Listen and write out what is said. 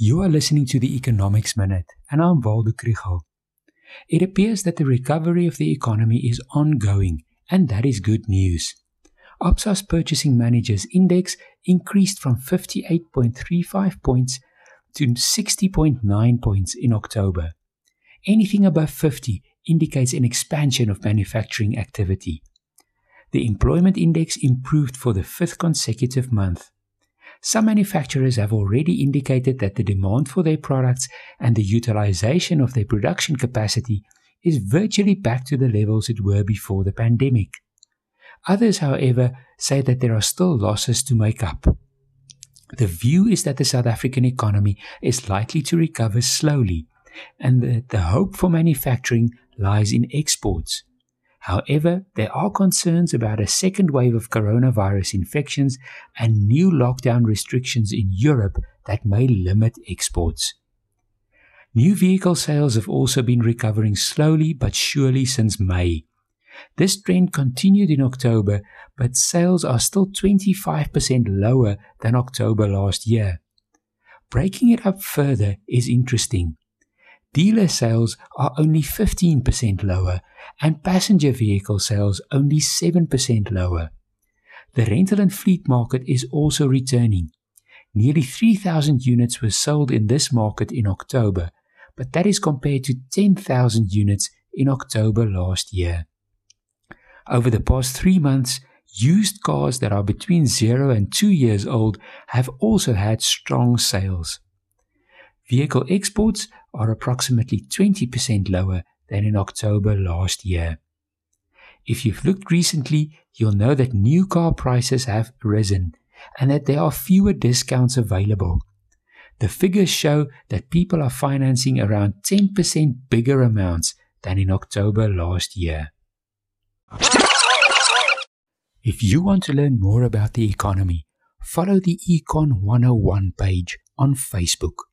You are listening to the Economics Minute, and I'm Waldo Krugell. It appears that the recovery of the economy is ongoing, and that is good news. Absa's Purchasing Managers Index increased from 58.35 points to 60.9 points in October. Anything above 50 indicates an expansion of manufacturing activity. The employment index improved for the fifth consecutive month. Some manufacturers have already indicated that the demand for their products and the utilization of their production capacity is virtually back to the levels it were before the pandemic. Others, however, say that there are still losses to make up. The view is that the South African economy is likely to recover slowly, and that the hope for manufacturing lies in exports. However, there are concerns about a second wave of coronavirus infections and new lockdown restrictions in Europe that may limit exports. New vehicle sales have also been recovering slowly but surely since May. This trend continued in October, but sales are still 25% lower than October last year. Breaking it up further is interesting. Dealer sales are only 15% lower and passenger vehicle sales only 7% lower. The rental and fleet market is also returning. Nearly 3,000 units were sold in this market in October, but that is compared to 10,000 units in October last year. Over the past three months, used cars that are between zero and two years old have also had strong sales. Vehicle exports are approximately 20% lower than in October last year. If you've looked recently, you'll know that new car prices have risen and that there are fewer discounts available. The figures show that people are financing around 10% bigger amounts than in October last year. If you want to learn more about the economy, follow the Econ 101 page on Facebook.